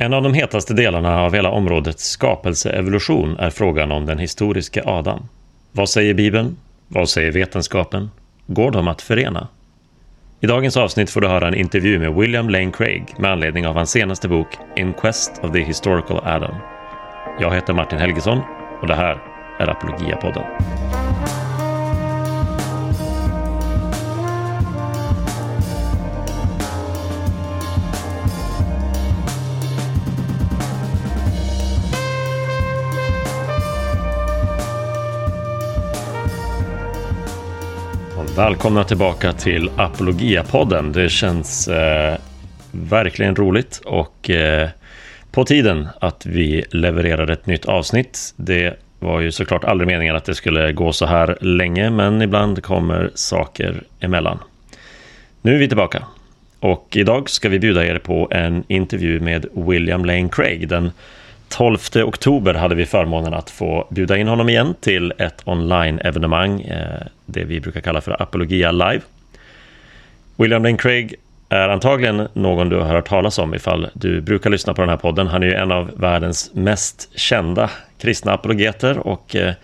En av de hetaste delarna av hela områdets skapelseevolution är frågan om den historiska Adam. Vad säger Bibeln? Vad säger vetenskapen? Går de att förena? I dagens avsnitt får du höra en intervju med William Lane Craig med anledning av hans senaste bok In Quest of the Historical Adam. Jag heter Martin Helgesson och det här är Apologia-podden. Välkomna tillbaka till Apologia-podden. Det känns eh, verkligen roligt och eh, på tiden att vi levererar ett nytt avsnitt. Det var ju såklart aldrig meningen att det skulle gå så här länge, men ibland kommer saker emellan. Nu är vi tillbaka och idag ska vi bjuda er på en intervju med William Lane Craig, den 12 oktober hade vi förmånen att få bjuda in honom igen till ett online-evenemang, eh, det vi brukar kalla för Apologia Live. William Lane Craig är antagligen någon du har hört talas om ifall du brukar lyssna på den här podden. Han är ju en av världens mest kända kristna apologeter och eh,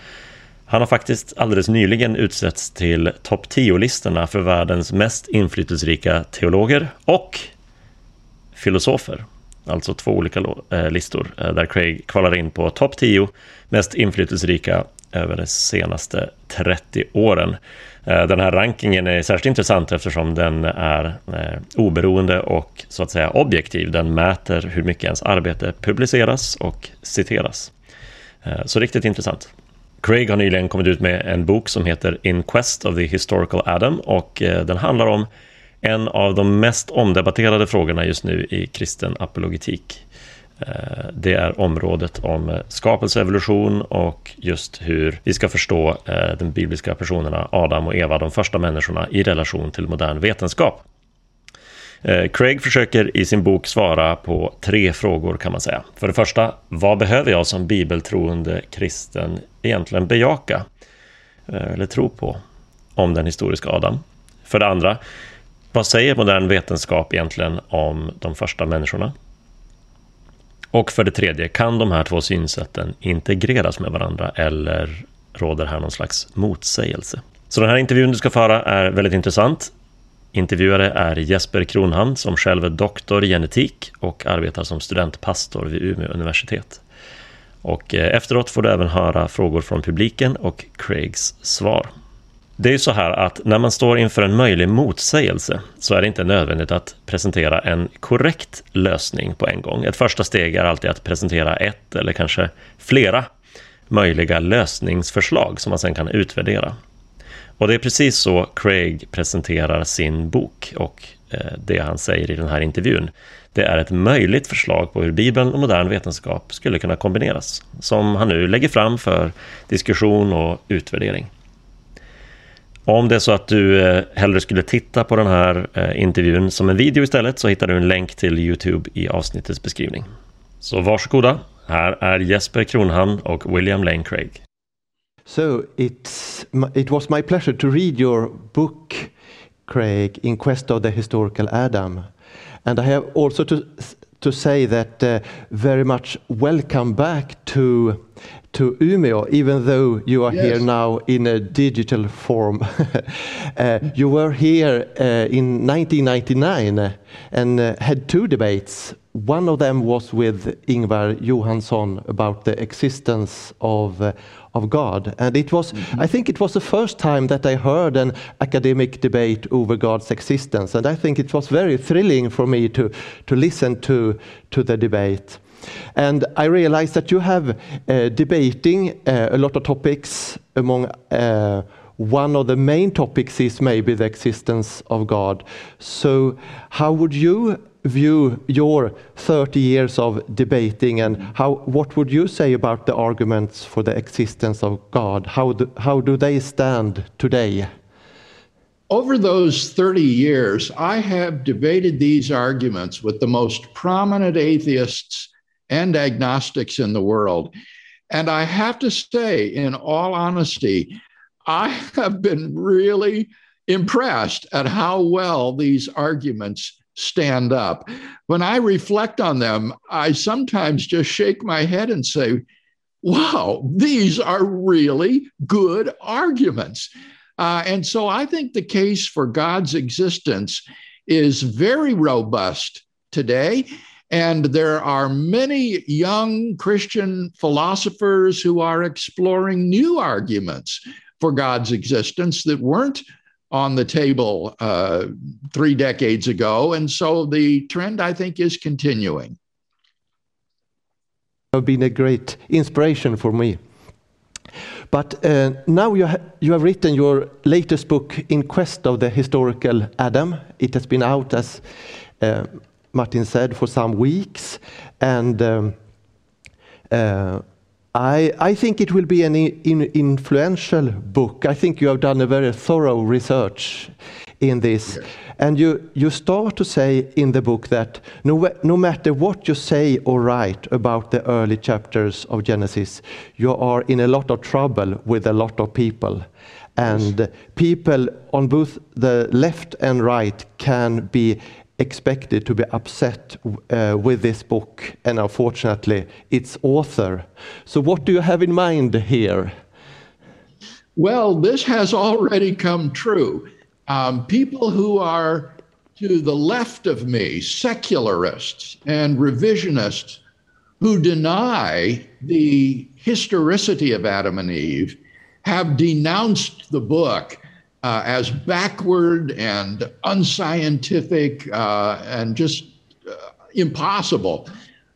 han har faktiskt alldeles nyligen utsetts till topp 10-listorna för världens mest inflytelserika teologer och filosofer alltså två olika eh, listor, eh, där Craig kvalar in på topp 10 mest inflytelserika över de senaste 30 åren. Eh, den här rankingen är särskilt intressant eftersom den är oberoende och så att säga objektiv. Den mäter hur mycket ens arbete publiceras och citeras. Så riktigt intressant. Craig har nyligen kommit ut med en bok som heter In Quest of the Historical Adam och den handlar om en av de mest omdebatterade frågorna just nu i kristen apologetik. Eh, det är området om skapelseevolution och just hur vi ska förstå eh, de bibliska personerna Adam och Eva, de första människorna, i relation till modern vetenskap. Eh, Craig försöker i sin bok svara på tre frågor kan man säga. För det första, vad behöver jag som bibeltroende kristen egentligen bejaka eller tro på om den historiska Adam? För det andra, vad säger modern vetenskap egentligen om de första människorna? Och för det tredje, kan de här två synsätten integreras med varandra eller råder här någon slags motsägelse? Så den här intervjun du ska föra är väldigt intressant. Intervjuare är Jesper Kronhamn som själv är doktor i genetik och arbetar som studentpastor vid Umeå universitet. Och eh, efteråt får du även höra frågor från publiken och Craigs svar. Det är ju så här att när man står inför en möjlig motsägelse så är det inte nödvändigt att presentera en korrekt lösning på en gång. Ett första steg är alltid att presentera ett eller kanske flera möjliga lösningsförslag som man sen kan utvärdera. Och det är precis så Craig presenterar sin bok och eh, det han säger i den här intervjun. Det är ett möjligt förslag på hur Bibeln och modern vetenskap skulle kunna kombineras, som han nu lägger fram för diskussion och utvärdering. Om det är så att du eh, hellre skulle titta på den här eh, intervjun som en video istället så hittar du en länk till Youtube i avsnittets beskrivning. Så varsågoda, här är Jesper Kronhamn och William Lane Craig. So it's, it was my pleasure to read your book, Craig, In Quest of the Historical Adam. And I have also to, to say that uh, very much welcome back to to Umeå, even though you are here now in a digital form. uh, you were here uh, in 1999 and had two debates. One of them was with Ingvar Johansson about the existence of of God, and it was. Mm -hmm. I think it was the first time that I heard an academic debate over God's existence, and I think it was very thrilling for me to to listen to to the debate. And I realized that you have uh, debating uh, a lot of topics among uh, one of the main topics is maybe the existence of God. So, how would you view your 30 years of debating, and how, what would you say about the arguments for the existence of God? How do, how do they stand today? Over those 30 years, I have debated these arguments with the most prominent atheists and agnostics in the world. And I have to say, in all honesty, I have been really impressed at how well these arguments stand up. When I reflect on them, I sometimes just shake my head and say, wow, these are really good arguments. Uh, and so I think the case for God's existence is very robust today. And there are many young Christian philosophers who are exploring new arguments for God's existence that weren't on the table uh, three decades ago. And so the trend, I think, is continuing. Have been a great inspiration for me. But uh, now you, ha you have written your latest book, In Quest of the Historical Adam. It has been out, as uh, Martin said, for some weeks. And um, uh, I, I, think it will be an in, influential book. I think you have done a very thorough research in this. Yes. And you, you start to say in the book that no, no matter what you say or write about the early chapters of Genesis, you are in a lot of trouble with a lot of people. And yes. people on both the left and right can be expected to be upset uh, with this book and unfortunately its author. So, what do you have in mind here? Well, this has already come true. Um, people who are to the left of me, secularists and revisionists, who deny the historicity of Adam and Eve, have denounced the book uh, as backward and unscientific uh, and just uh, impossible.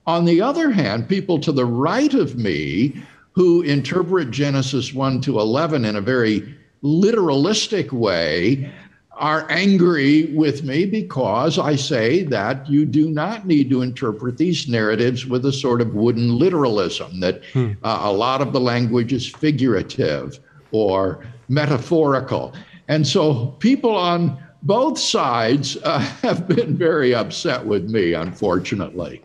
On the other hand, people to the right of me who interpret Genesis 1 to 11 in a very literalistic way are angry with me because I say that you do not need to interpret these narratives with a sort of wooden literalism, that hmm. uh, a lot of the language is figurative or metaphorical. And so people on both sides uh, have been very upset with me, unfortunately.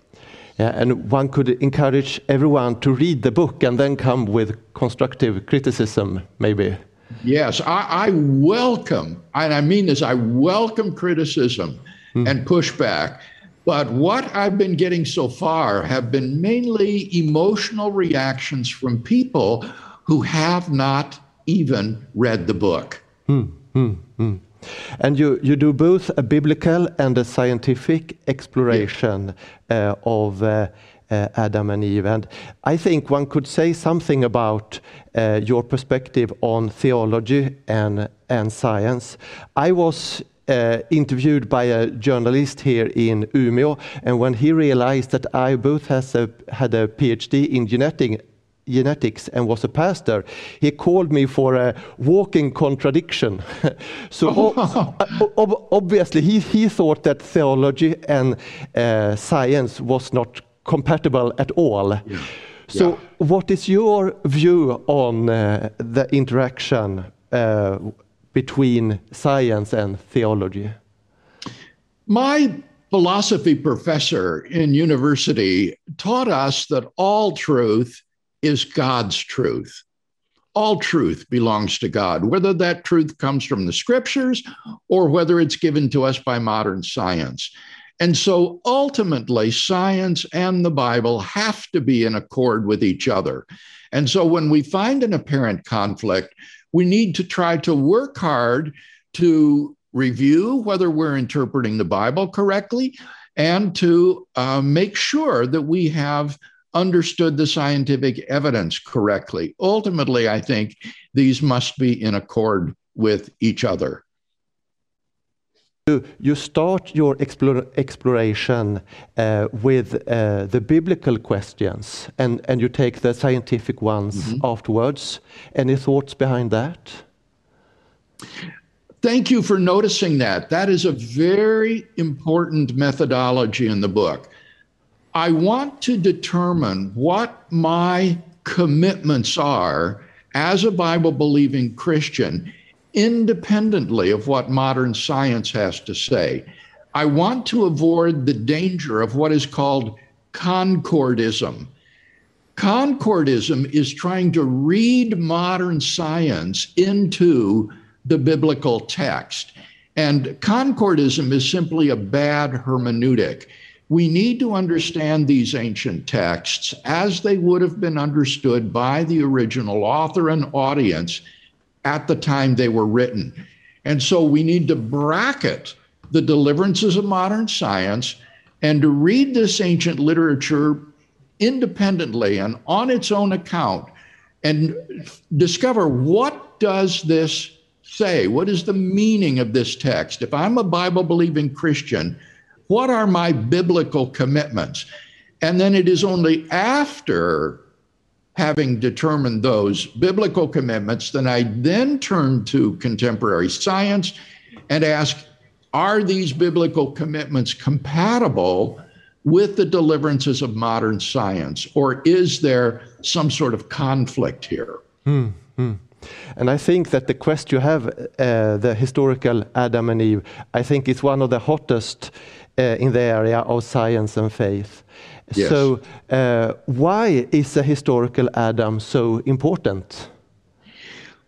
Yeah, and one could encourage everyone to read the book and then come with constructive criticism, maybe. Yes, I, I welcome, and I mean this, I welcome criticism mm. and pushback. But what I've been getting so far have been mainly emotional reactions from people who have not even read the book. Mm, mm, mm. And you, you do both a biblical and a scientific exploration yeah. uh, of uh, uh, Adam and Eve. And I think one could say something about uh, your perspective on theology and, and science. I was uh, interviewed by a journalist here in Umeå, and when he realized that I both has a, had a PhD in genetic, genetics and was a pastor, he called me for a walking contradiction. so oh. ob obviously he, he thought that theology and uh, science was not compatible at all. Yeah. So, yeah. what is your view on uh, the interaction uh, between science and theology? My philosophy professor in university taught us that all truth is God's truth. All truth belongs to God, whether that truth comes from the scriptures or whether it's given to us by modern science. And so ultimately, science and the Bible have to be in accord with each other. And so when we find an apparent conflict, we need to try to work hard to review whether we're interpreting the Bible correctly and to uh, make sure that we have understood the scientific evidence correctly. Ultimately, I think these must be in accord with each other. You start your explore, exploration uh, with uh, the biblical questions and, and you take the scientific ones mm -hmm. afterwards. Any thoughts behind that? Thank you for noticing that. That is a very important methodology in the book. I want to determine what my commitments are as a Bible believing Christian, independently of what modern science has to say. I want to avoid the danger of what is called concordism. Concordism is trying to read modern science into the biblical text. And concordism is simply a bad hermeneutic. We need to understand these ancient texts as they would have been understood by the original author and audience at the time they were written. And so we need to bracket the deliverances of modern science and to read this ancient literature independently and on its own account and discover what does this say what is the meaning of this text if i'm a bible believing christian what are my biblical commitments and then it is only after having determined those biblical commitments that i then turn to contemporary science and ask are these biblical commitments compatible with the deliverances of modern science, or is there some sort of conflict here? Mm, mm. And I think that the quest you have, uh, the historical Adam and Eve, I think is one of the hottest in the area of science and faith. Yes. So, uh, why is the historical Adam so important?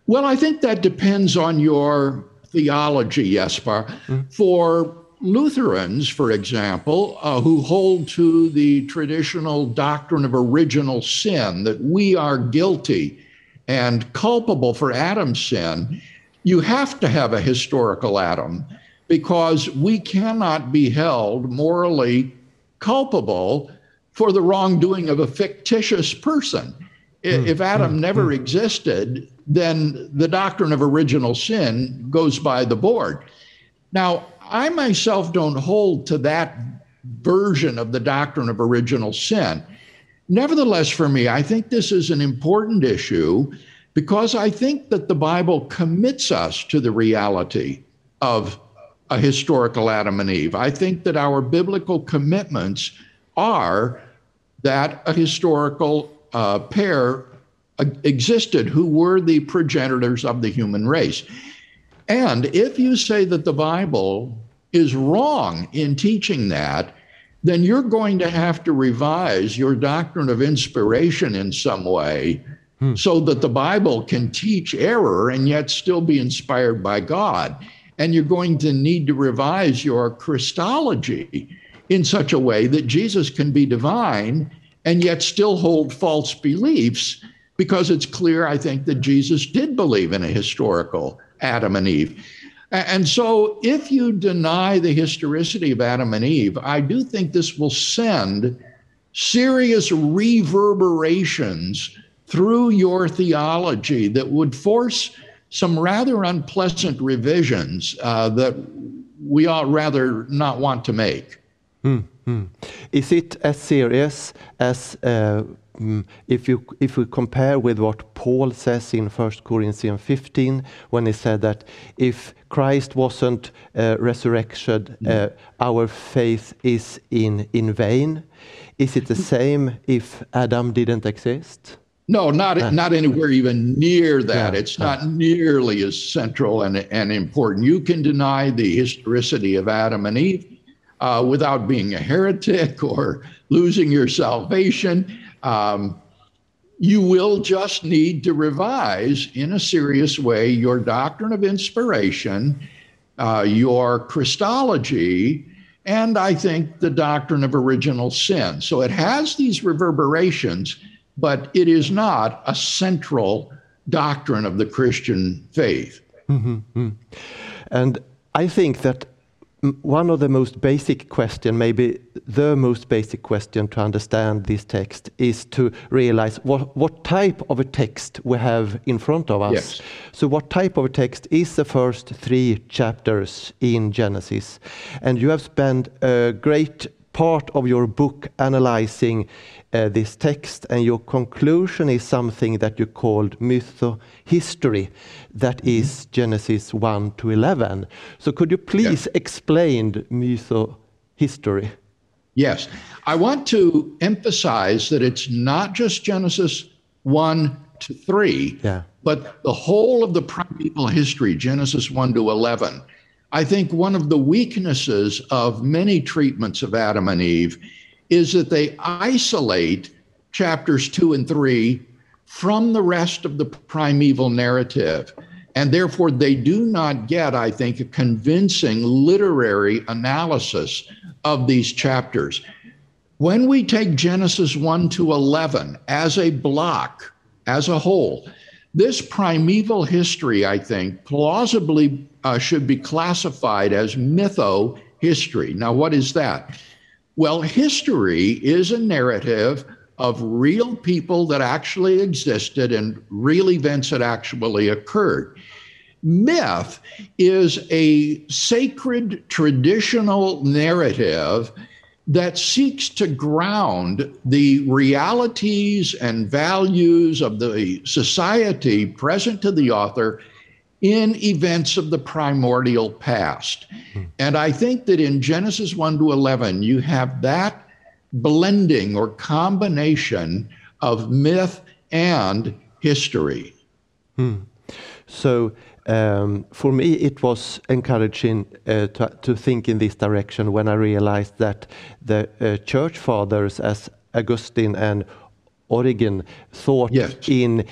Well, I think that depends on your theology, Jesper. Mm. For Lutherans, for example, uh, who hold to the traditional doctrine of original sin, that we are guilty and culpable for Adam's sin, you have to have a historical Adam because we cannot be held morally culpable for the wrongdoing of a fictitious person. Mm, if Adam mm, never mm. existed, then the doctrine of original sin goes by the board. Now, I myself don't hold to that version of the doctrine of original sin. Nevertheless, for me, I think this is an important issue because I think that the Bible commits us to the reality of a historical Adam and Eve. I think that our biblical commitments are that a historical uh, pair uh, existed who were the progenitors of the human race. And if you say that the Bible is wrong in teaching that, then you're going to have to revise your doctrine of inspiration in some way hmm. so that the Bible can teach error and yet still be inspired by God. And you're going to need to revise your Christology in such a way that Jesus can be divine and yet still hold false beliefs because it's clear, I think, that Jesus did believe in a historical Adam and Eve. And so, if you deny the historicity of Adam and Eve, I do think this will send serious reverberations through your theology that would force some rather unpleasant revisions uh, that we ought rather not want to make. Mm-hmm. Is it as serious as uh, Mm, if you if we compare with what Paul says in 1 Corinthians 15, when he said that if Christ wasn't uh, resurrected, uh, mm. our faith is in in vain. Is it the same if Adam didn't exist? No, not uh, not anywhere even near that. Yeah, it's not nearly as central and and important. You can deny the historicity of Adam and Eve uh, without being a heretic or losing your salvation. Um, you will just need to revise in a serious way your doctrine of inspiration, uh, your Christology, and I think the doctrine of original sin. So it has these reverberations, but it is not a central doctrine of the Christian faith. Mm-hmm. And I think that one of the most basic question, maybe the most basic question to understand this text is to realize what, what type of a text we have in front of us. Yes. So what type of a text is the first three chapters in Genesis? And you have spent a great part of your book analyzing this text, and your conclusion is something that you called mytho-history, that mm-hmm. is Genesis 1 to 11. So could you please explain mytho-history? Yes. I want to emphasize that it's not just Genesis 1 to 3, yeah. but the whole of the primeval history, Genesis 1 to 11. I think one of the weaknesses of many treatments of Adam and Eve is that they isolate chapters two and three from the rest of the primeval narrative. And therefore, they do not get, I think, a convincing literary analysis of these chapters. When we take Genesis 1 to 11 as a block, as a whole, this primeval history, I think, plausibly uh, should be classified as mytho history. Now, what is that? Well, history is a narrative of real people that actually existed and real events that actually occurred. Myth is a sacred traditional narrative that seeks to ground the realities and values of the society present to the author in events of the primordial past. Hmm. And I think that in Genesis 1 to 11, you have that blending or combination of myth and history. Hmm. So, um, for me, it was encouraging uh, to, to, think in this direction when I realized that the uh, church fathers, as Augustine and Origen, thought yes. in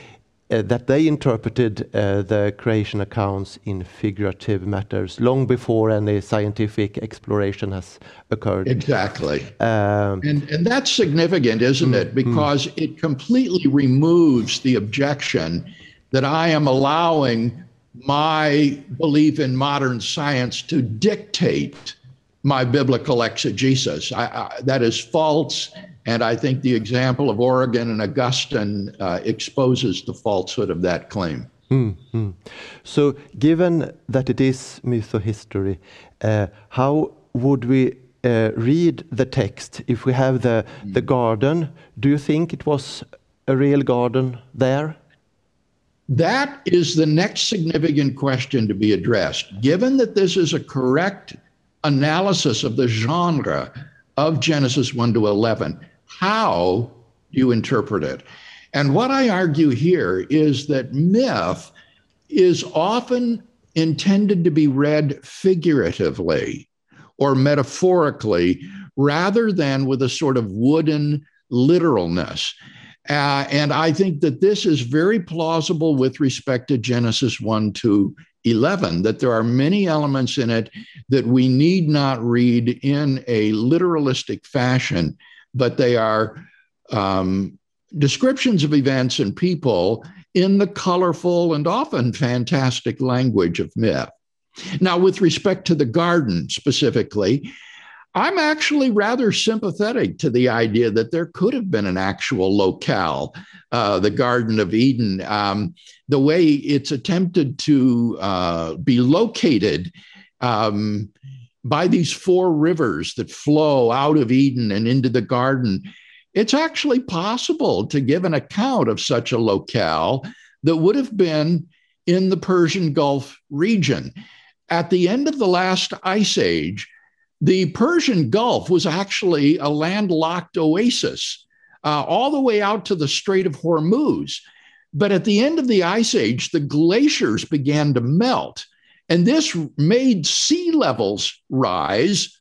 uh, that they interpreted uh, the creation accounts in figurative matters long before any scientific exploration has occurred. Exactly. Um, and, and that's significant, isn't mm, it? Because mm. it completely removes the objection that I am allowing my belief in modern science to dictate my biblical exegesis. I, I, that is false. And I think the example of Origen and Augustine uh, exposes the falsehood of that claim. Mm-hmm. So, given that it is mythohistory, uh, how would we uh, read the text if we have the, the garden? Do you think it was a real garden there? That is the next significant question to be addressed. Given that this is a correct analysis of the genre of Genesis 1 to 11, how you interpret it? And what I argue here is that myth is often intended to be read figuratively or metaphorically rather than with a sort of wooden literalness. Uh, and I think that this is very plausible with respect to Genesis 1 to 11, that there are many elements in it that we need not read in a literalistic fashion, but they are um, descriptions of events and people in the colorful and often fantastic language of myth. Now, with respect to the garden specifically, I'm actually rather sympathetic to the idea that there could have been an actual locale, uh, the Garden of Eden. Um, the way it's attempted to uh, be located um, by these four rivers that flow out of Eden and into the garden, it's actually possible to give an account of such a locale that would have been in the Persian Gulf region. At the end of the last ice age, the Persian Gulf was actually a landlocked oasis uh, all the way out to the Strait of Hormuz. But at the end of the Ice Age, the glaciers began to melt. And this made sea levels rise,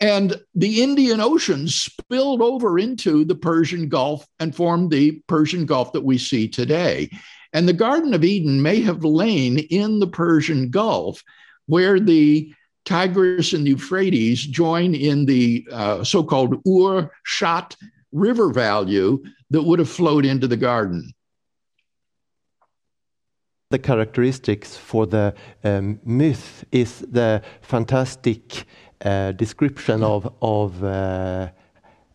and the Indian Ocean spilled over into the Persian Gulf and formed the Persian Gulf that we see today. And the Garden of Eden may have lain in the Persian Gulf, where the Tigris and Euphrates join in the uh, so called Ur Shat river value that would have flowed into the garden. The characteristics for the um, myth is the fantastic uh, description of, of uh,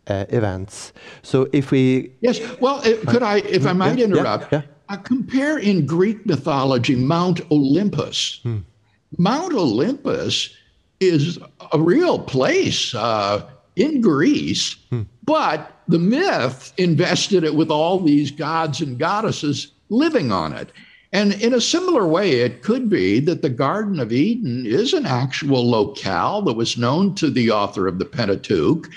uh events. So if we yes, well, could I, if I might yeah, interrupt, yeah, yeah. compare in Greek mythology Mount Olympus. Hmm. Mount Olympus is a real place uh, in Greece, hmm. but the myth invested it with all these gods and goddesses living on it. And in a similar way, it could be that the Garden of Eden is an actual locale that was known to the author of the Pentateuch,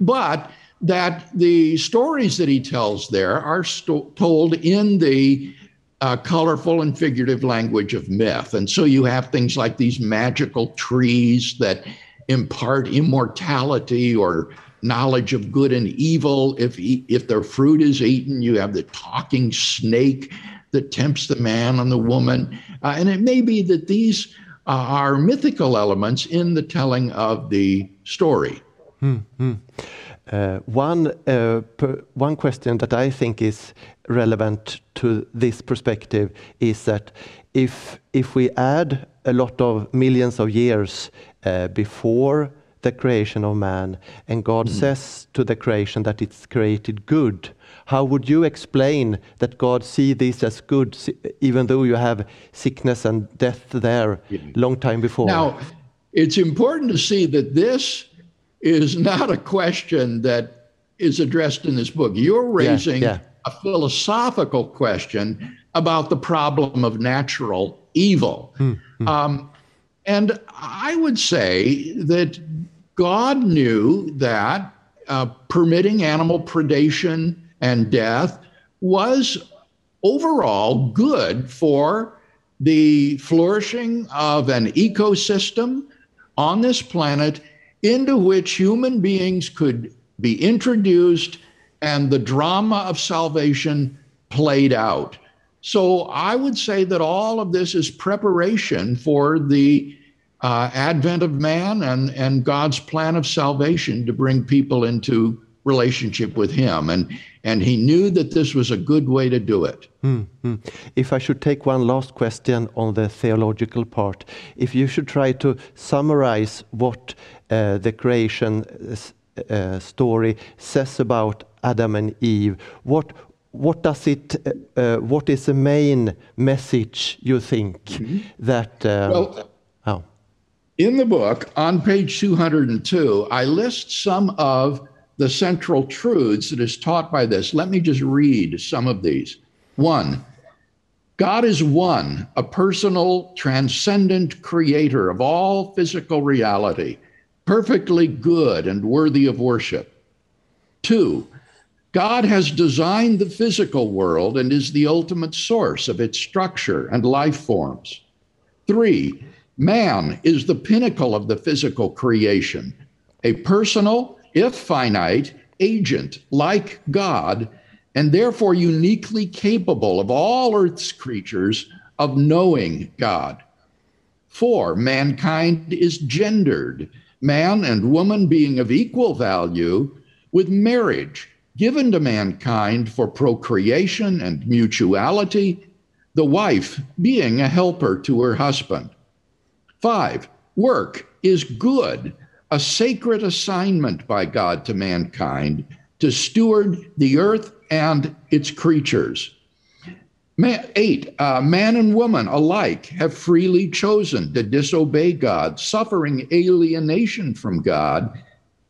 but that the stories that he tells there are sto- told in the uh, colorful and figurative language of myth. And so you have things like these magical trees that impart immortality or knowledge of good and evil. If if their fruit is eaten, you have the talking snake that tempts the man and the woman. Uh, and it may be that these uh, are mythical elements in the telling of the story. Mm-hmm. Uh, one, uh, per, one question that I think is relevant to this perspective is that if, if we add a lot of millions of years uh, before the creation of man, and God mm. says to the creation that it's created good, how would you explain that God see this as good, even though you have sickness and death there long time before? Now, it's important to see that this is not a question that is addressed in this book. You're raising yeah, yeah. a philosophical question about the problem of natural evil. Mm, Um, and I would say that God knew that uh, permitting animal predation and death was overall good for the flourishing of an ecosystem on this planet into which human beings could be introduced and the drama of salvation played out. So I would say that all of this is preparation for the uh, advent of man and, and God's plan of salvation to bring people into relationship with Him. And, and He knew that this was a good way to do it. Mm-hmm. If I should take one last question on the theological part, if you should try to summarize what uh, the creation uh, uh, story says about Adam and Eve, what what does it uh, uh, what is the main message you think mm-hmm. that um, well, oh. in the book on page 202 i list some of the central truths that is taught by this. Let me just read some of these. One god is one a personal transcendent creator of all physical reality perfectly good and worthy of worship. Two God has designed the physical world and is the ultimate source of its structure and life forms. Three, man is the pinnacle of the physical creation, a personal, if finite, agent like God, and therefore uniquely capable of all Earth's creatures of knowing God. Four, mankind is gendered, man and woman being of equal value, with marriage given to mankind for procreation and mutuality, the wife being a helper to her husband. Five, work is good, a sacred assignment by God to mankind to steward the earth and its creatures. Man, eight, uh, man and woman alike have freely chosen to disobey God, suffering alienation from God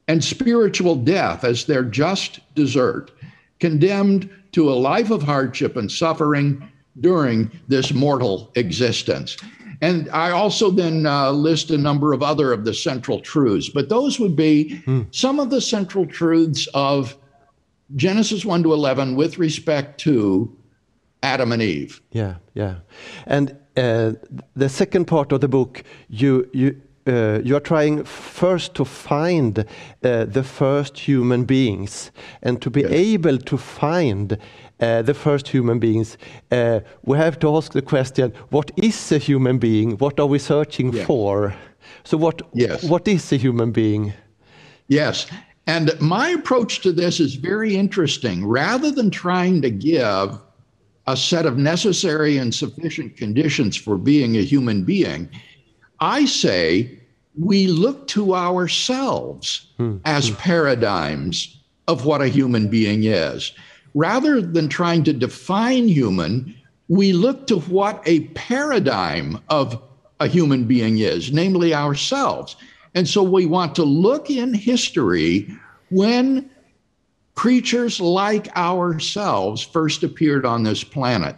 and spiritual death as their just desert, condemned to a life of hardship and suffering during this mortal existence. And I also then uh, list a number of other of the central truths, but those would be hmm. some of the central truths of Genesis 1 to 11 with respect to Adam and Eve. Yeah, yeah. And uh, the second part of the book, you, you, uh, you are trying first to find uh, the first human beings and to be yes. able to find uh, the first human beings uh, we have to ask the question what is a human being what are we searching yes. for so what yes. what is a human being yes and my approach to this is very interesting rather than trying to give a set of necessary and sufficient conditions for being a human being I say we look to ourselves hmm. as hmm. paradigms of what a human being is. Rather than trying to define human, we look to what a paradigm of a human being is, namely ourselves. And so we want to look in history when creatures like ourselves first appeared on this planet.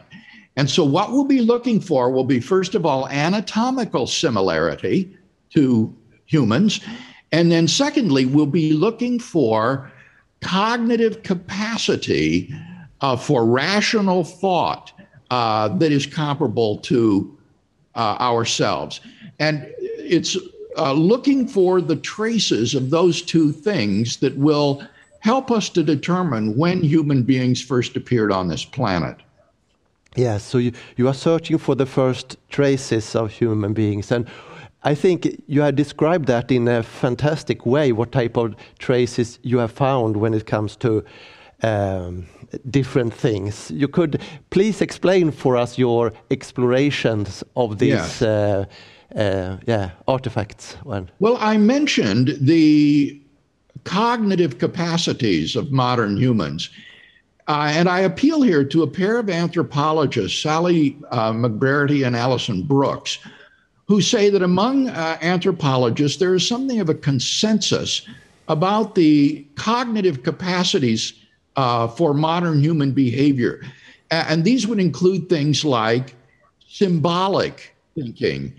And so, what we'll be looking for will be, first of all, anatomical similarity to humans. And then, secondly, we'll be looking for cognitive capacity uh, for rational thought uh, that is comparable to uh, ourselves. And it's uh, looking for the traces of those two things that will help us to determine when human beings first appeared on this planet. Yes, so you, you are searching for the first traces of human beings. And I think you have described that in a fantastic way, what type of traces you have found when it comes to um, different things. You could please explain for us your explorations of these Yes. uh, uh, yeah, artifacts. Well, Well, I mentioned the cognitive capacities of modern humans. Uh, and I appeal here to a pair of anthropologists, Sally uh, McBrearty and Alison Brooks, who say that among uh, anthropologists, there is something of a consensus about the cognitive capacities uh, for modern human behavior. And these would include things like symbolic thinking,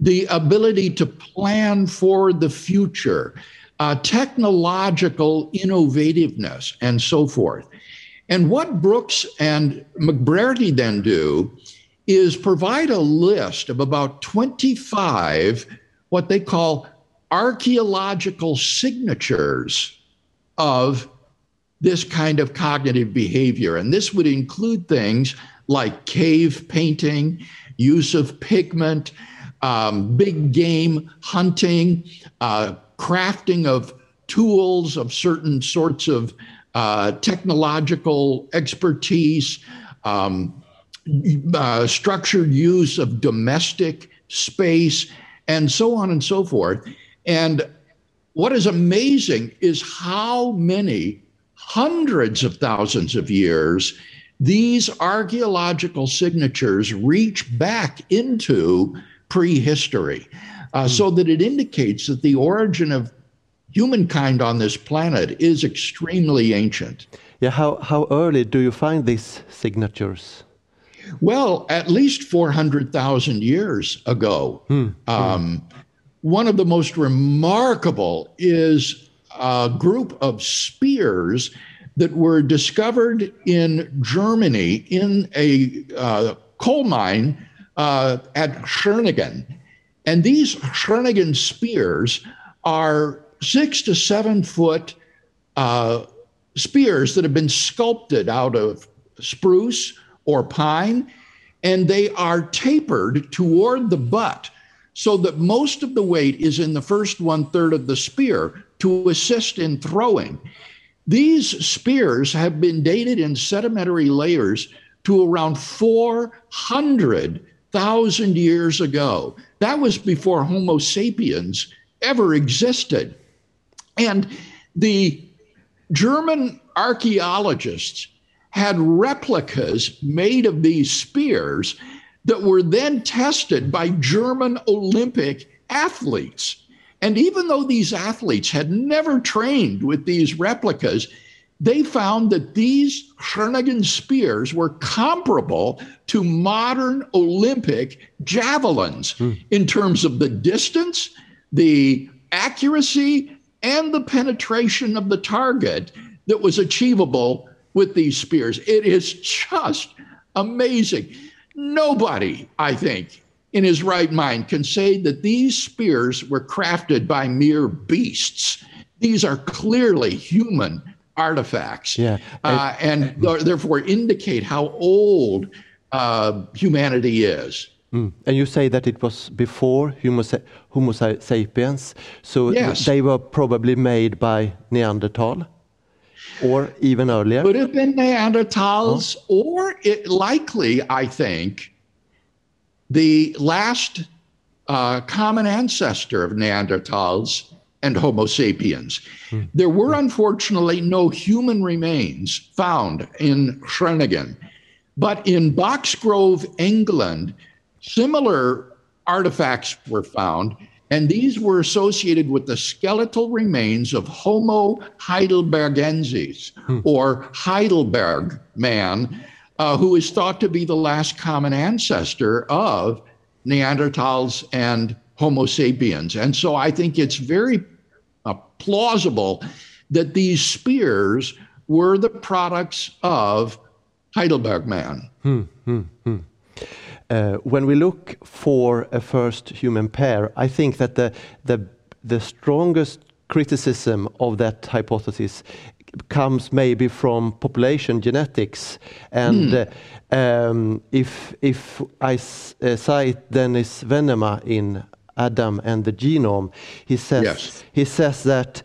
the ability to plan for the future, uh, technological innovativeness, and so forth. And what Brooks and McBrearty then do is provide a list of about 25 what they call archaeological signatures of this kind of cognitive behavior. And this would include things like cave painting, use of pigment, um, big game hunting, uh, crafting of tools of certain sorts of uh, technological expertise, um, uh, structured use of domestic space, and so on and so forth. And what is amazing is how many hundreds of thousands of years these archaeological signatures reach back into prehistory, uh, so that it indicates that the origin of humankind on this planet is extremely ancient. yeah, how, how early do you find these signatures? Well, at least 400,000 years ago. Um, one of the most remarkable is a group of spears that were discovered in Germany in a uh, coal mine uh, at Schöningen. And these Schöningen spears are six to seven foot uh, spears that have been sculpted out of spruce or pine, and they are tapered toward the butt so that most of the weight is in the first one third of the spear to assist in throwing. These spears have been dated in sedimentary layers to around 400,000 years ago. That was before Homo sapiens ever existed. And the German archaeologists had replicas made of these spears that were then tested by German Olympic athletes. And even though these athletes had never trained with these replicas, they found that these Schöningen spears were comparable to modern Olympic javelins hmm. in terms of the distance, the accuracy, and the penetration of the target that was achievable with these spears. It is just amazing. Nobody, I think, in his right mind can say that these spears were crafted by mere beasts. These are clearly human artifacts. Yeah. Uh, and th- therefore indicate how old uh, humanity is. Mm. And you say that it was before Homo, Homo sapiens, so Yes. they were probably made by Neanderthal or even earlier. Could have been Neanderthals, or it likely, I think, the last uh, common ancestor of Neanderthals and Homo sapiens. There were unfortunately no human remains found in Schöningen, but in Boxgrove, England, similar artifacts were found, and these were associated with the skeletal remains of Homo heidelbergensis, or Heidelberg man, uh, who is thought to be the last common ancestor of Neanderthals and Homo sapiens. And so I think it's very uh, plausible that these spears were the products of Heidelberg man. Uh, when we look for a first human pair, I think that the, the, the strongest criticism of that hypothesis comes maybe from population genetics. And Hmm. uh, um, if if I uh, cite Dennis Venema in Adam and the Genome, he says Yes. he says that.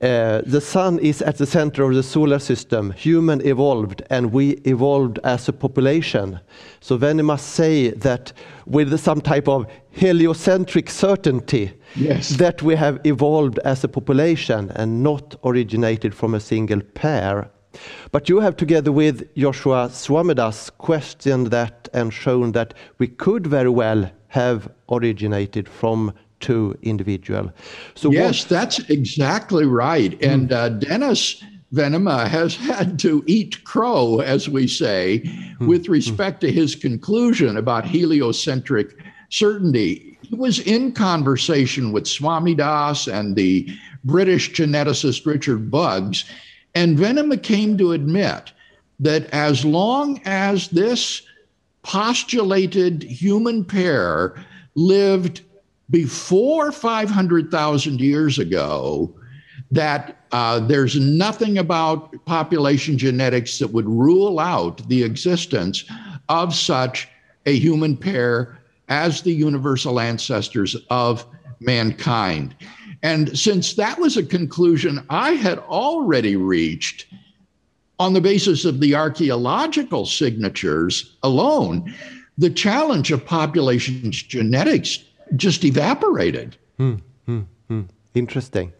Uh, the sun is at the center of the solar system. Human evolved, and we evolved as a population. So then you must say that with some type of heliocentric certainty, Yes. that we have evolved as a population and not originated from a single pair. But you have, together with Joshua Swamidass, questioned that and shown that we could very well have originated from two individual. So what- Yes, that's exactly right. Hmm. And uh, Dennis Venema has had to eat crow, as we say, hmm. with hmm. respect to his conclusion about heliocentric certainty. He was in conversation with Swamidass and the British geneticist Richard Buggs, and Venema came to admit that as long as this postulated human pair lived before 500,000 years ago, that uh, there's nothing about population genetics that would rule out the existence of such a human pair as the universal ancestors of mankind. And since that was a conclusion I had already reached on the basis of the archaeological signatures alone, the challenge of population genetics just evaporated. Interesting.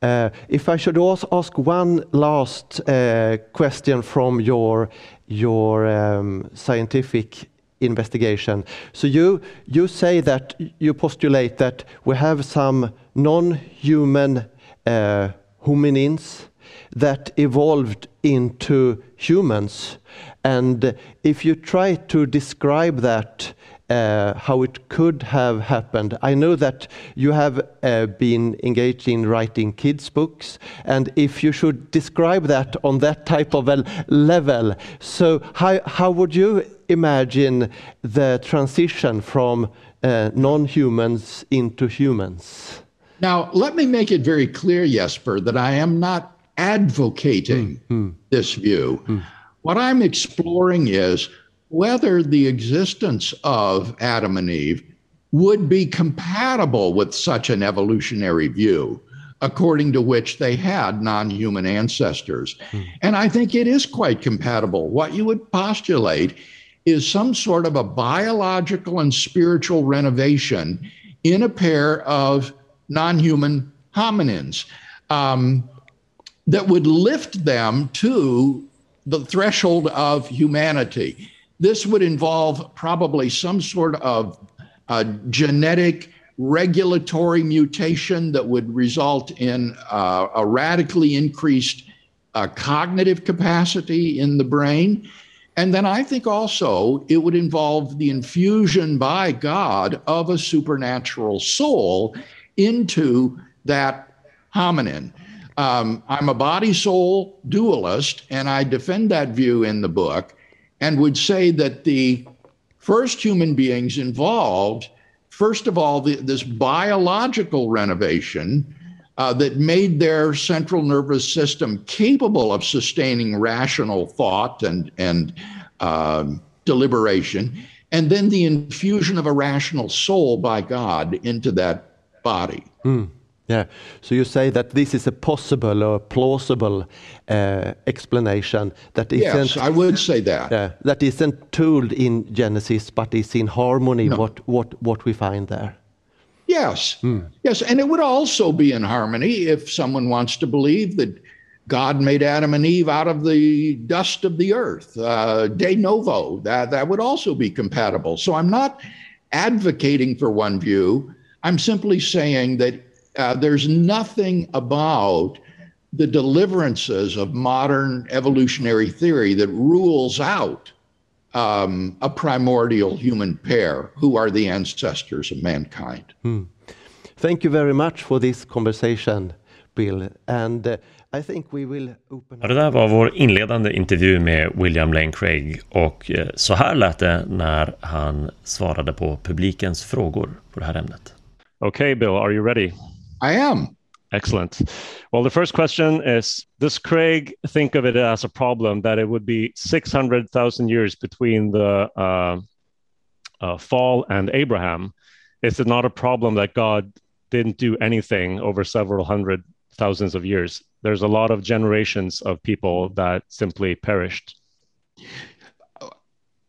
Uh, if I should also ask one last uh, question from your your um, scientific investigation. So you you say that you postulate that we have some non-human uh, hominins that evolved into humans, and if you try to describe that uh, how it could have happened. I know that you have uh, been engaged in writing kids' books, and if you should describe that on that type of a level, so how, how would you imagine the transition from uh, non humans into humans? Now, let me make it very clear, Jesper, that I am not advocating this view. What I'm exploring is whether the existence of Adam and Eve would be compatible with such an evolutionary view, according to which they had non human ancestors. And I think it is quite compatible. What you would postulate is some sort of a biological and spiritual renovation in a pair of non human hominins um, that would lift them to the threshold of humanity. This would involve probably some sort of uh, genetic regulatory mutation that would result in uh, a radically increased uh, cognitive capacity in the brain. And then I think also it would involve the infusion by God of a supernatural soul into that hominin. Um, I'm a body soul dualist, and I defend that view in the book and would say that the first human beings involved, first of all, the, this biological renovation uh, that made their central nervous system capable of sustaining rational thought and, and um, deliberation, and then the infusion of a rational soul by God into that body. Yeah. So you say that this is a possible or plausible uh, explanation that isn't Yes, I would say that. uh, that isn't told in Genesis, but is in harmony what what what we find there. Yes. Yes. And it would also be in harmony if someone wants to believe that God made Adam and Eve out of the dust of the earth, uh, de novo. That, that would also be compatible. So I'm not advocating for one view. I'm simply saying that uh, there's nothing about the deliverances of modern evolutionary theory that rules out um, a primordial human pair who are the ancestors of mankind. Thank you very much for this conversation, Bill. And uh, I think we will open. Ja, det där var vår inledande intervju med William Lane Craig och eh, så här lät det när han svarade på publikens frågor på det här ämnet. Okay Bill, are you ready? I am. Excellent. Well, the first question is Does Craig think of it as a problem that it would be 600,000 years between the uh, uh, fall and Abraham? Is it not a problem that God didn't do anything over several hundred thousands of years? There's a lot of generations of people that simply perished.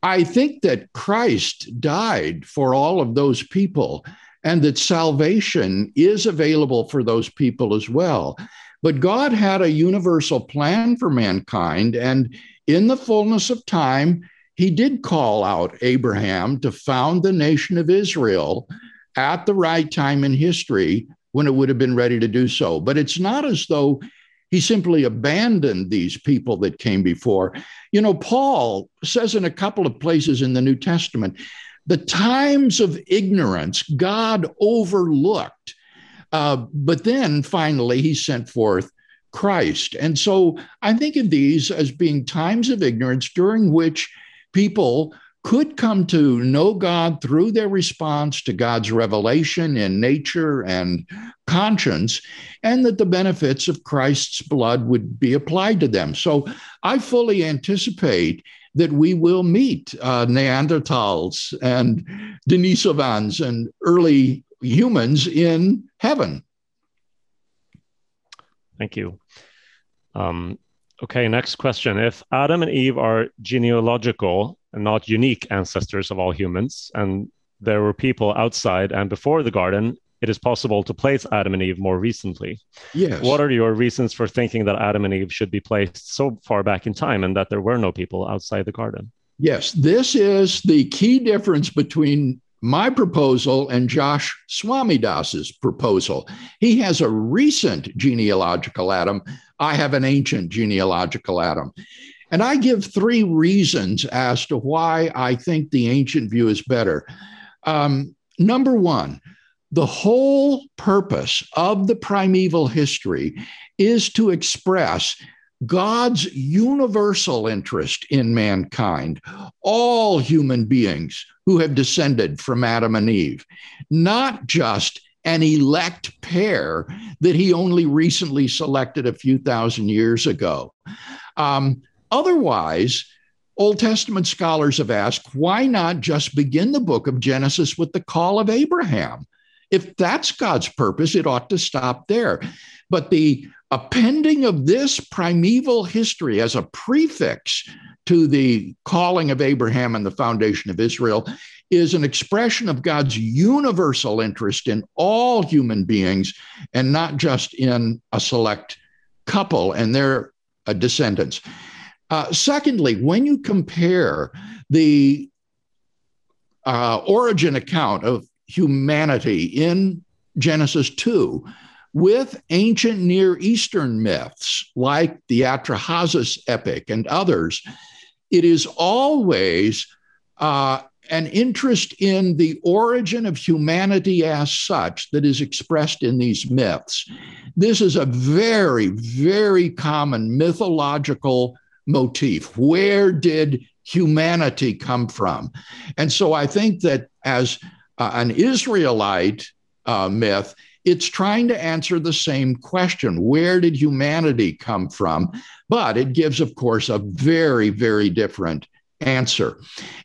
I think that Christ died for all of those people and that salvation is available for those people as well. But God had a universal plan for mankind, and in the fullness of time, he did call out Abraham to found the nation of Israel at the right time in history when it would have been ready to do so. But it's not as though he simply abandoned these people that came before. You know, Paul says in a couple of places in the New Testament the times of ignorance God overlooked. Uh, but then finally, he sent forth Christ. And so I think of these as being times of ignorance during which people could come to know God through their response to God's revelation in nature and conscience, and that the benefits of Christ's blood would be applied to them. So I fully anticipate that we will meet uh, Neanderthals and Denisovans and early humans in heaven. Thank you. Um, okay, next question. If Adam and Eve are genealogical and not unique ancestors of all humans, and there were people outside and before the garden it is possible to place Adam and Eve more recently. Yes. What are your reasons for thinking that Adam and Eve should be placed so far back in time and that there were no people outside the garden? Yes, this is the key difference between my proposal and Josh Swamidass's proposal. He has a recent genealogical Adam. I have an ancient genealogical Adam. And I give three reasons as to why I think the ancient view is better. Um, number one, the whole purpose of the primeval history is to express God's universal interest in mankind, all human beings who have descended from Adam and Eve, not just an elect pair that he only recently selected a few thousand years ago. Um, otherwise, Old Testament scholars have asked why not just begin the book of Genesis with the call of Abraham? If that's God's purpose, it ought to stop there. But the appending of this primeval history as a prefix to the calling of Abraham and the foundation of Israel is an expression of God's universal interest in all human beings and not just in a select couple and their uh, descendants. Uh, secondly, when you compare the uh, origin account of humanity in Genesis 2 with ancient Near Eastern myths like the Atrahasis epic and others, it is always uh, an interest in the origin of humanity as such that is expressed in these myths. This is a very, very common mythological motif. Where did humanity come from? And so I think that as uh, an Israelite uh, myth, it's trying to answer the same question where did humanity come from? But it gives, of course, a very, very different answer.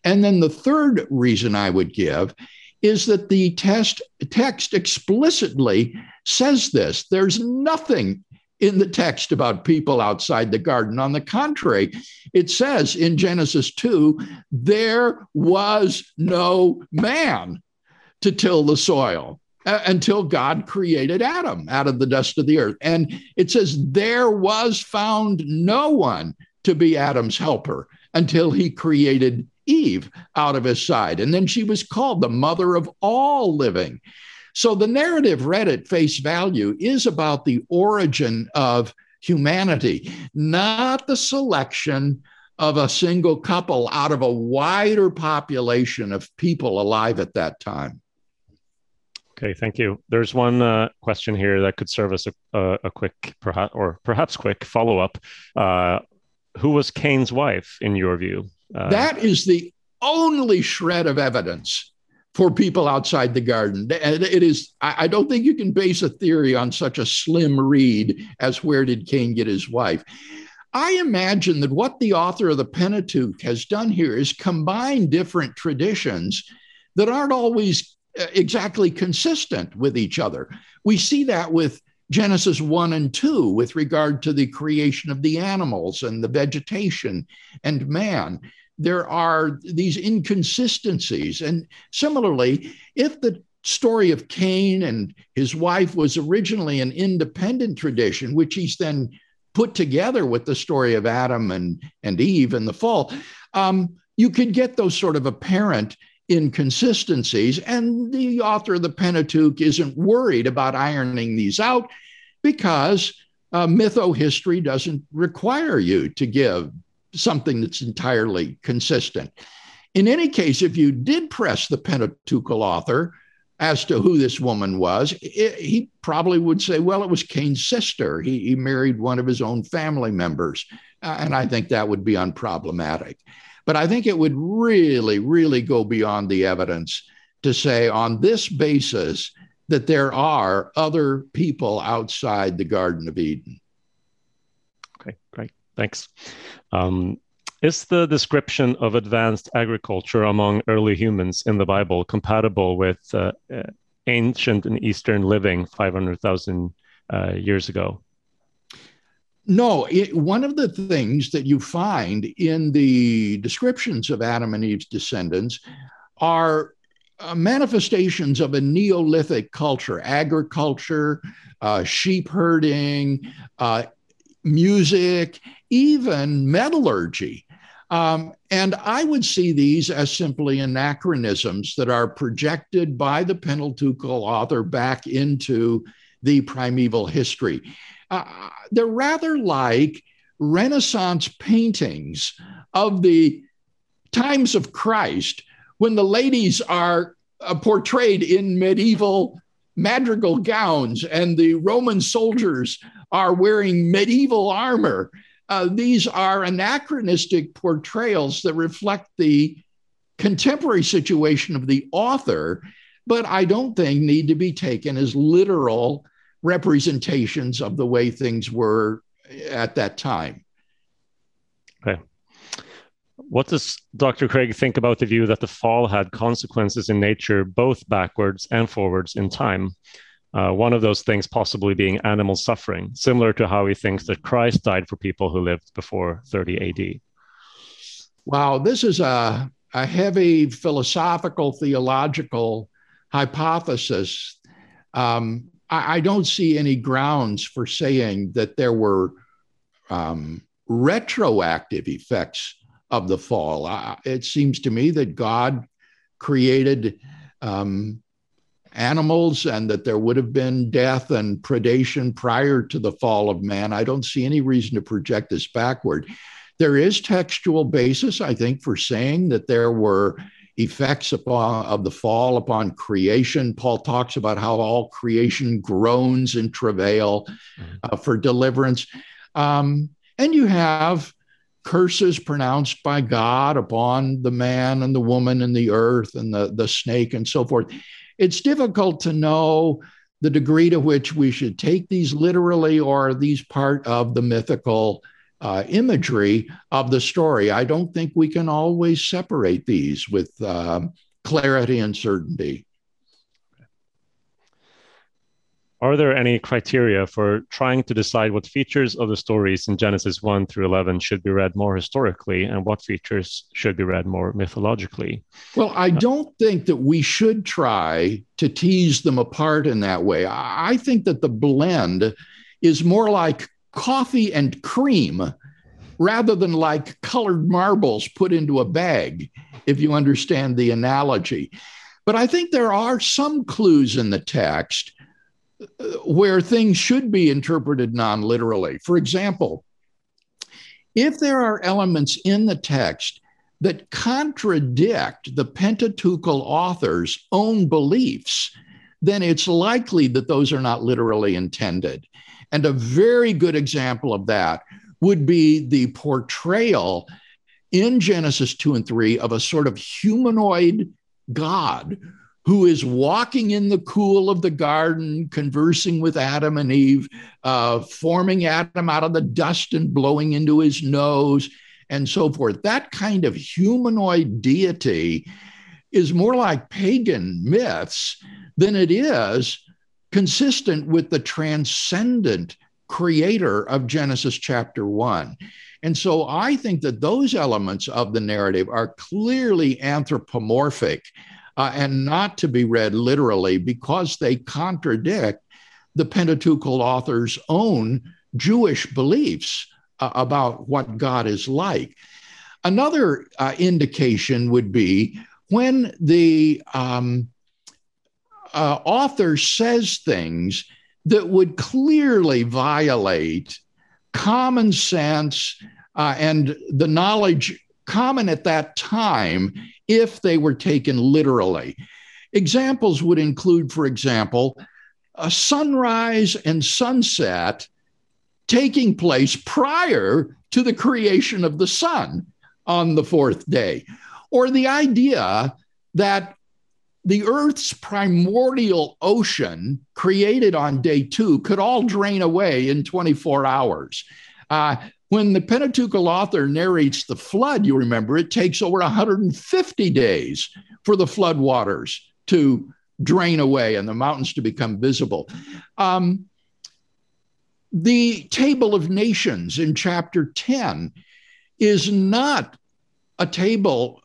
And then the third reason I would give is that the test, text explicitly says this there's nothing in the text about people outside the garden. On the contrary, it says in Genesis 2 there was no man to till the soil uh, until God created Adam out of the dust of the earth. And it says, There was found no one to be Adam's helper until he created Eve out of his side. And then she was called the mother of all living. So the narrative read at face value is about the origin of humanity, not the selection of a single couple out of a wider population of people alive at that time. Okay, thank you. There's one uh, question here that could serve as a, a, quick, or perhaps quick follow up. Uh, who was Cain's wife, in your view? Uh, that is the only shred of evidence for people outside the garden. It is, I don't think you can base a theory on such a slim read as where did Cain get his wife. I imagine that what the author of the Pentateuch has done here is combine different traditions that aren't always exactly consistent with each other. We see that with Genesis 1 and 2 with regard to the creation of the animals and the vegetation and man. There are these inconsistencies. And similarly, if the story of Cain and his wife was originally an independent tradition, which he's then put together with the story of Adam and, and Eve and the fall, um, you could get those sort of apparent inconsistencies. And the author of the Pentateuch isn't worried about ironing these out because uh, mytho-history doesn't require you to give something that's entirely consistent. In any case, if you did press the Pentateuchal author as to who this woman was, it, he probably would say, well, it was Cain's sister. He, he married one of his own family members. Uh, and I think that would be unproblematic. But I think it would really, really go beyond the evidence to say, on this basis, that there are other people outside the Garden of Eden. Okay, great. Thanks. Um, is the description of advanced agriculture among early humans in the Bible compatible with uh, uh, ancient Near Eastern living 500,000 uh, years ago? No, it, one of the things that you find in the descriptions of Adam and Eve's descendants are uh, manifestations of a Neolithic culture, agriculture, uh, sheep herding, uh, music, even metallurgy. Um, and I would see these as simply anachronisms that are projected by the Pentateuchal author back into the primeval history uh, they're rather like Renaissance paintings of the times of Christ when the ladies are uh, portrayed in medieval madrigal gowns and the Roman soldiers are wearing medieval armor. Uh, these are anachronistic portrayals that reflect the contemporary situation of the author, but I don't think need to be taken as literal representations of the way things were at that time. Okay. What does Dr. Craig think about the view that the fall had consequences in nature, both backwards and forwards in time? Uh, one of those things possibly being animal suffering, similar to how he thinks that Christ died for people who lived before 30 AD. Wow, this is a, a heavy philosophical, theological hypothesis. Um, I, I don't see any grounds for saying that there were um, retroactive effects of the fall. It seems to me that God created um, animals and that there would have been death and predation prior to the fall of man. I don't see any reason to project this backward. There is textual basis, I think, for saying that there were effects upon, of the fall upon creation. Paul talks about how all creation groans in travail mm-hmm. uh, for deliverance. Um, and you have curses pronounced by God upon the man and the woman and the earth and the, the snake and so forth. It's difficult to know the degree to which we should take these literally or are these part of the mythical uh, imagery of the story. I don't think we can always separate these with uh, clarity and certainty. Are there any criteria for trying to decide what features of the stories in Genesis 1 through 11 should be read more historically and what features should be read more mythologically? Well, I don't think that we should try to tease them apart in that way. I think that the blend is more like coffee and cream rather than like colored marbles put into a bag, if you understand the analogy. But I think there are some clues in the text uh, where things should be interpreted non literally. For example, if there are elements in the text that contradict the Pentateuchal author's own beliefs, then it's likely that those are not literally intended. And a very good example of that would be the portrayal in Genesis 2 and 3 of a sort of humanoid God who is walking in the cool of the garden, conversing with Adam and Eve, uh, forming Adam out of the dust and blowing into his nose, and so forth. That kind of humanoid deity is more like pagan myths than it is consistent with the transcendent creator of Genesis chapter 1. And so I think that those elements of the narrative are clearly anthropomorphic uh, and not to be read literally because they contradict the Pentateuchal author's own Jewish beliefs uh, about what God is like. Another uh, indication would be when the um, uh, author says things that would clearly violate common sense uh, and the knowledge common at that time if they were taken literally. Examples would include, for example, a sunrise and sunset taking place prior to the creation of the sun on the fourth day, or the idea that the Earth's primordial ocean created on day two could all drain away in 24 hours. Uh, when the Pentateuchal author narrates the flood, you remember it takes over 150 days for the flood waters to drain away and the mountains to become visible. Um, the Table of Nations in chapter 10 is not a table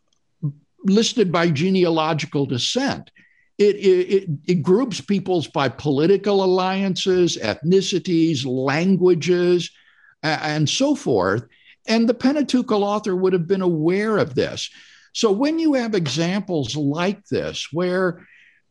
listed by genealogical descent. It, it, it, groups peoples by political alliances, ethnicities, languages, and so forth. And the Pentateuchal author would have been aware of this. So when you have examples like this, where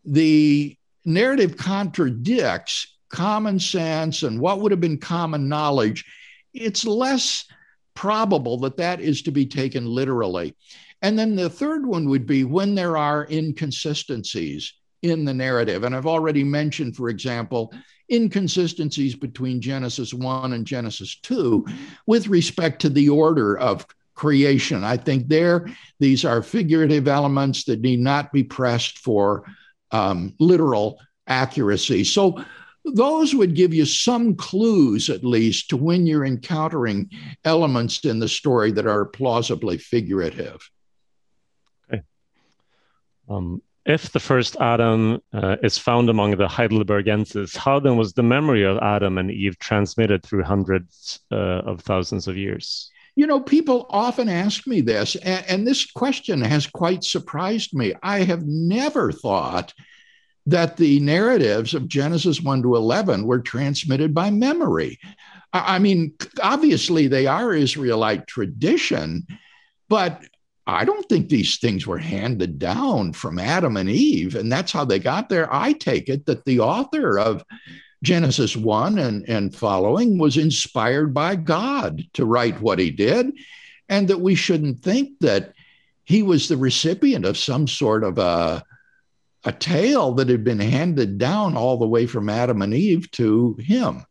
the narrative contradicts common sense and what would have been common knowledge, it's less probable that that is to be taken literally. And then the third one would be when there are inconsistencies in the narrative. And I've already mentioned, for example, inconsistencies between Genesis 1 and Genesis 2 with respect to the order of creation. I think there, these are figurative elements that need not be pressed for um, literal accuracy. So those would give you some clues, at least, to when you're encountering elements in the story that are plausibly figurative. Um, if the first Adam uh, is found among the Heidelbergenses, how then was the memory of Adam and Eve transmitted through hundreds uh, of thousands of years? You know, people often ask me this, and, and, this question has quite surprised me. I have never thought that the narratives of Genesis 1 to 11 were transmitted by memory. I, I mean, obviously, they are Israelite tradition, but I don't think these things were handed down from Adam and Eve, and that's how they got there. I take it that the author of Genesis 1 and, and following was inspired by God to write what he did, and that we shouldn't think that he was the recipient of some sort of a, a tale that had been handed down all the way from Adam and Eve to him.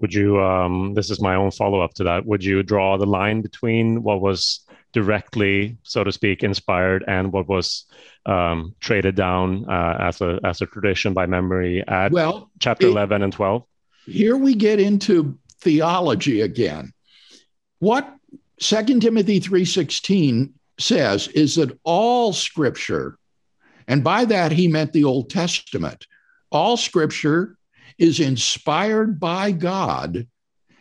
Would you, um, this is my own follow up to that, would you draw the line between what was directly, so to speak, inspired and what was um, traded down uh, as a as a tradition by memory at well, chapter it, 11 and 12? Here we get into theology again. What 2 Timothy 3:16 says is that all scripture and by that he meant the Old Testament. All scripture is inspired by God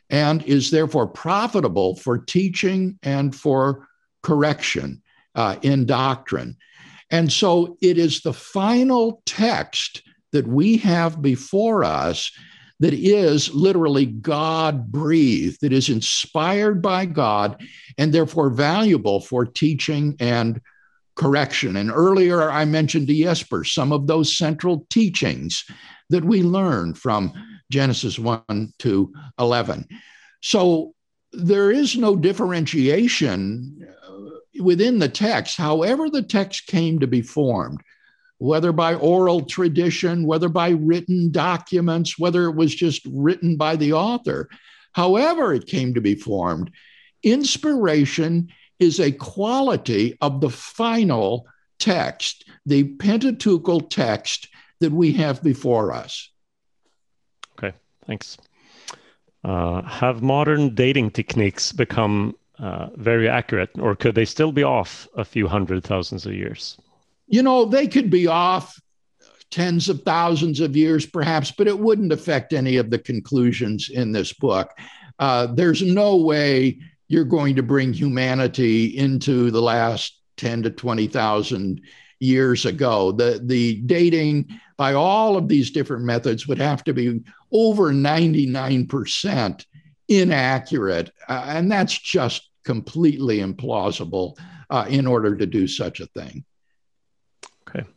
and is therefore profitable for teaching and for correction uh, in doctrine. And so it is the final text that we have before us that is literally God breathed, that is inspired by God, and therefore valuable for teaching and correction. And earlier I mentioned to Jesper some of those central teachings that we learn from Genesis 1 to 11. So there is no differentiation within the text, however the text came to be formed, whether by oral tradition, whether by written documents, whether it was just written by the author, however it came to be formed, inspiration is a quality of the final text, the Pentateuchal text that we have before us. Okay, thanks. Uh, have modern dating techniques become very accurate, or could they still be off a few hundred thousands of years? You know, they could be off tens of thousands of years, perhaps, but it wouldn't affect any of the conclusions in this book. Uh, there's no way you're going to bring humanity into the last 10 to 20,000 years ago. The, the dating by all of these different methods would have to be over 99% inaccurate. Uh, and that's just completely implausible uh, in order to do such a thing. Okay.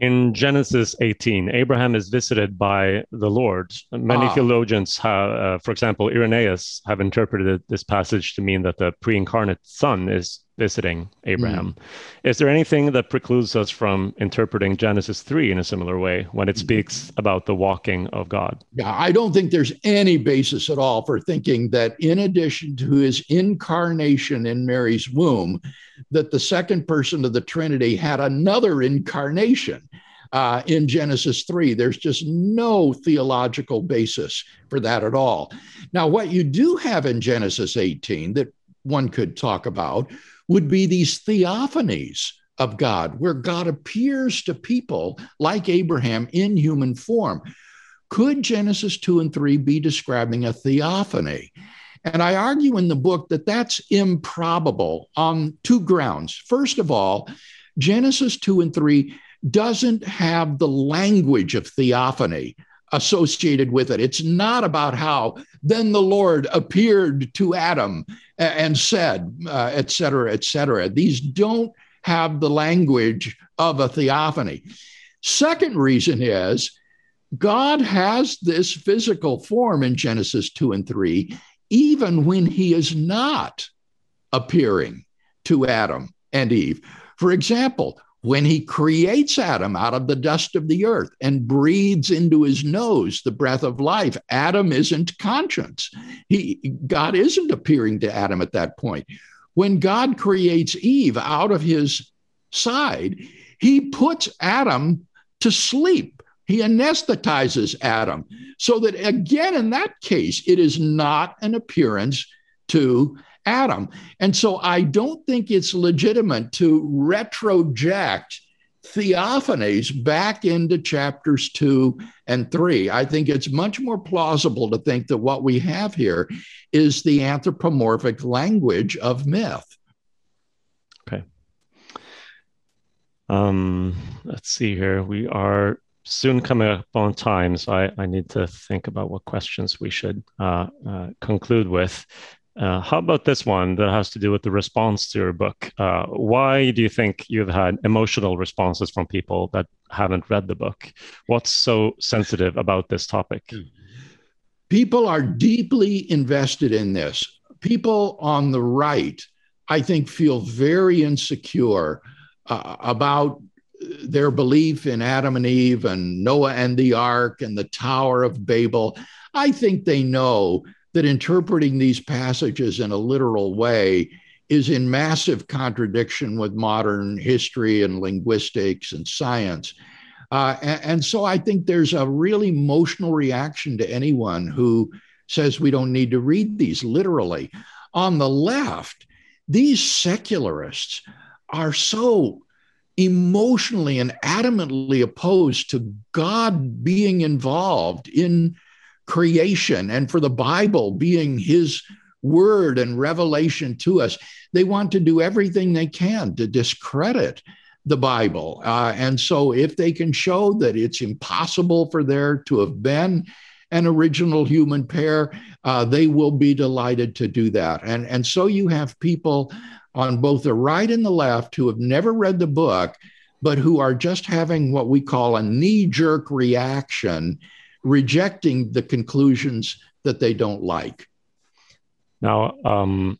In Genesis 18, Abraham is visited by the Lord. Many ah. theologians, have, uh, for example, Irenaeus, have interpreted this passage to mean that the pre incarnate Son is visiting Abraham. Mm. Is there anything that precludes us from interpreting Genesis 3 in a similar way when it speaks about the walking of God? Yeah, I don't think there's any basis at all for thinking that in addition to his incarnation in Mary's womb, that the second person of the Trinity had another incarnation. Uh, in Genesis 3. There's just no theological basis for that at all. Now, what you do have in Genesis 18 that one could talk about would be these theophanies of God, where God appears to people like Abraham in human form. Could Genesis 2 and 3 be describing a theophany? And I argue in the book that that's improbable on two grounds. First of all, Genesis 2 and 3 doesn't have the language of theophany associated with it. It's not about how then the Lord appeared to Adam and said, uh, et cetera, et cetera. These don't have the language of a theophany. Second reason is God has this physical form in Genesis 2 and 3, even when he is not appearing to Adam and Eve. For example, when he creates Adam out of the dust of the earth and breathes into his nose the breath of life, Adam isn't conscious. He, God isn't appearing to Adam at that point. When God creates Eve out of his side, he puts Adam to sleep. He anesthetizes Adam. So that again, in that case, it is not an appearance to Adam. And so I don't think it's legitimate to retroject theophanies back into chapters two and three. I think it's much more plausible to think that what we have here is the anthropomorphic language of myth. Okay. Um, let's see here. We are soon coming up on time, so I, I need to think about what questions we should uh, uh, conclude with. Uh, how about this one that has to do with the response to your book? Uh, why do you think you've had emotional responses from people that haven't read the book? What's so sensitive about this topic? People are deeply invested in this. People on the right, I think, feel very insecure uh, about their belief in Adam and Eve and Noah and the ark and the Tower of Babel. I think they know that interpreting these passages in a literal way is in massive contradiction with modern history and linguistics and science. Uh, and, and, so I think there's a really emotional reaction to anyone who says we don't need to read these literally. On the left, these secularists are so emotionally and adamantly opposed to God being involved in creation and for the Bible being his word and revelation to us. They want to do everything they can to discredit the Bible. Uh, and so, if they can show that it's impossible for there to have been an original human pair, uh, they will be delighted to do that. And, and so, you have people on both the right and the left who have never read the book, but who are just having what we call a knee jerk reaction rejecting the conclusions that they don't like. Now, um,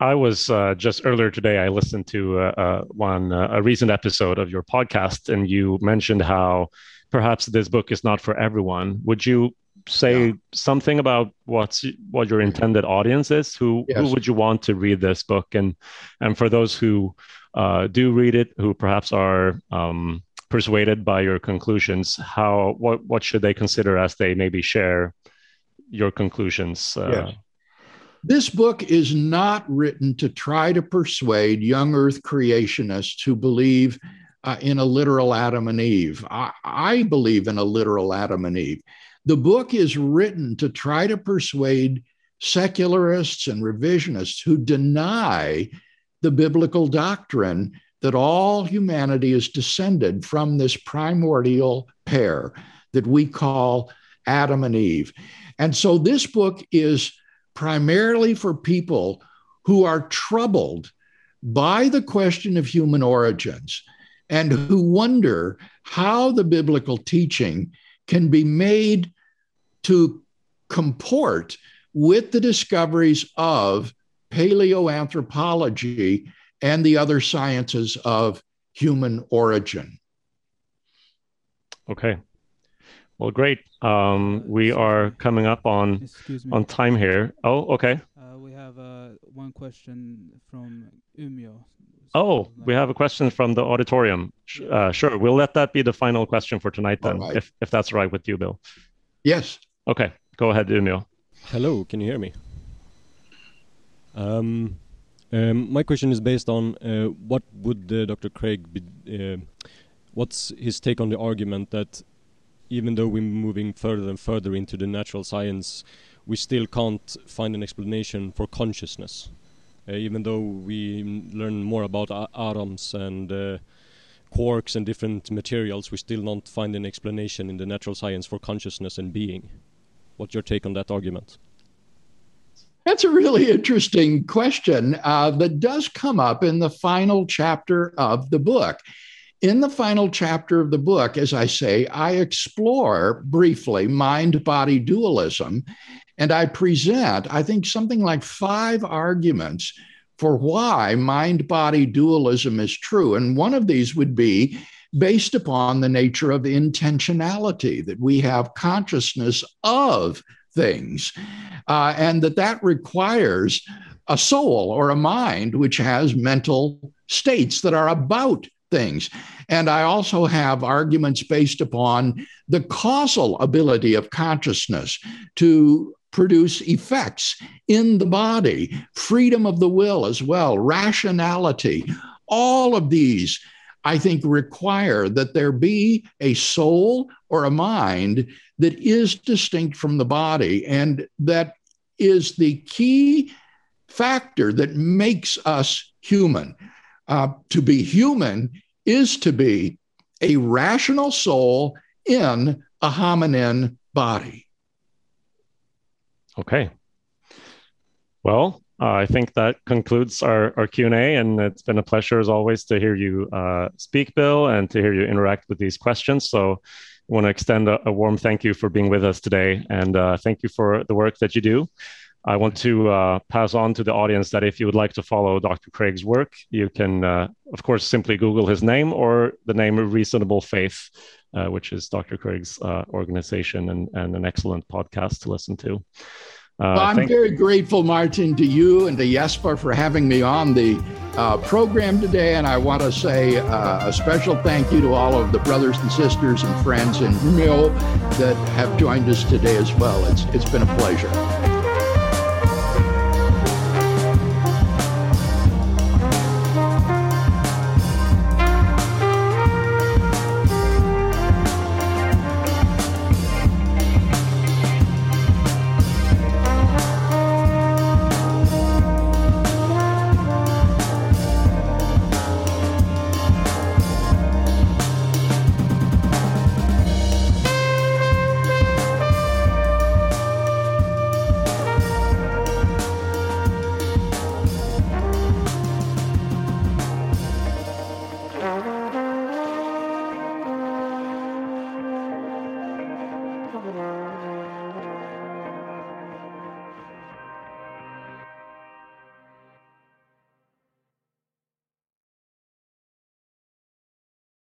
I was uh, just earlier today. I listened to uh, uh, one uh, a recent episode of your podcast, and you mentioned how perhaps this book is not for everyone. Would you say Yeah. something about what's what your intended audience is? Who who would you want to read this book? And and for those who uh, do read it, who perhaps are um, persuaded by your conclusions, how what what should they consider as they maybe share your conclusions? Uh, Yes. This book is not written to try to persuade young earth creationists who believe uh, in a literal Adam and Eve. I, I believe in a literal Adam and Eve. The book is written to try to persuade secularists and revisionists who deny the biblical doctrine that all humanity is descended from this primordial pair that we call Adam and Eve. And so this book is primarily for people who are troubled by the question of human origins and who wonder how the biblical teaching can be made to comport with the discoveries of paleoanthropology and the other sciences of human origin. Okay. Well, great. Um, we are coming up on on time here. Oh, okay. Uh, we have uh, one question from Umeå. Oh, we have a question from the auditorium. Uh, sure, we'll let that be the final question for tonight then, All right. if if that's right with you, Bill. Yes. Okay, go ahead, Umio. Hello, can you hear me? Um, um, my question is based on uh, what would uh, Dr. Craig be, uh, what's his take on the argument that even though we're moving further and further into the natural science, we still can't find an explanation for consciousness, uh, even though we learn more about atoms and uh, quarks and different materials, we still don't find an explanation in the natural science for consciousness and being. What's your take on that argument? That's a really interesting question uh, that does come up in the final chapter of the book. In the final chapter of the book, as I say, I explore briefly mind body dualism and I present, I think, something like five arguments for why mind body dualism is true. And one of these would be based upon the nature of intentionality, that we have consciousness of things, uh, and that that requires a soul or a mind which has mental states that are about things. And I also have arguments based upon the causal ability of consciousness to produce effects in the body, freedom of the will as well, rationality. All of these, I think, require that there be a soul or a mind that is distinct from the body and that is the key factor that makes us human. Uh, to be human is to be a rational soul in a hominin body. Okay. Well, uh, I think that concludes our, our Q&A, and it's been a pleasure as always to hear you uh, speak, Bill, and to hear you interact with these questions. So I want to extend a, a warm thank you for being with us today, and uh, thank you for the work that you do. I want to uh, pass on to the audience that if you would like to follow Dr. Craig's work, you can, uh, of course, simply Google his name or the name of Reasonable Faith, uh, which is Dr. Craig's organization and, and an excellent podcast to listen to. Uh, Well, I'm very grateful, Martin, to you and to Jesper for having me on the uh, program today. And I want to say uh, a special thank you to all of the brothers and sisters and friends in Umeå that have joined us today as well. It's, it's been a pleasure.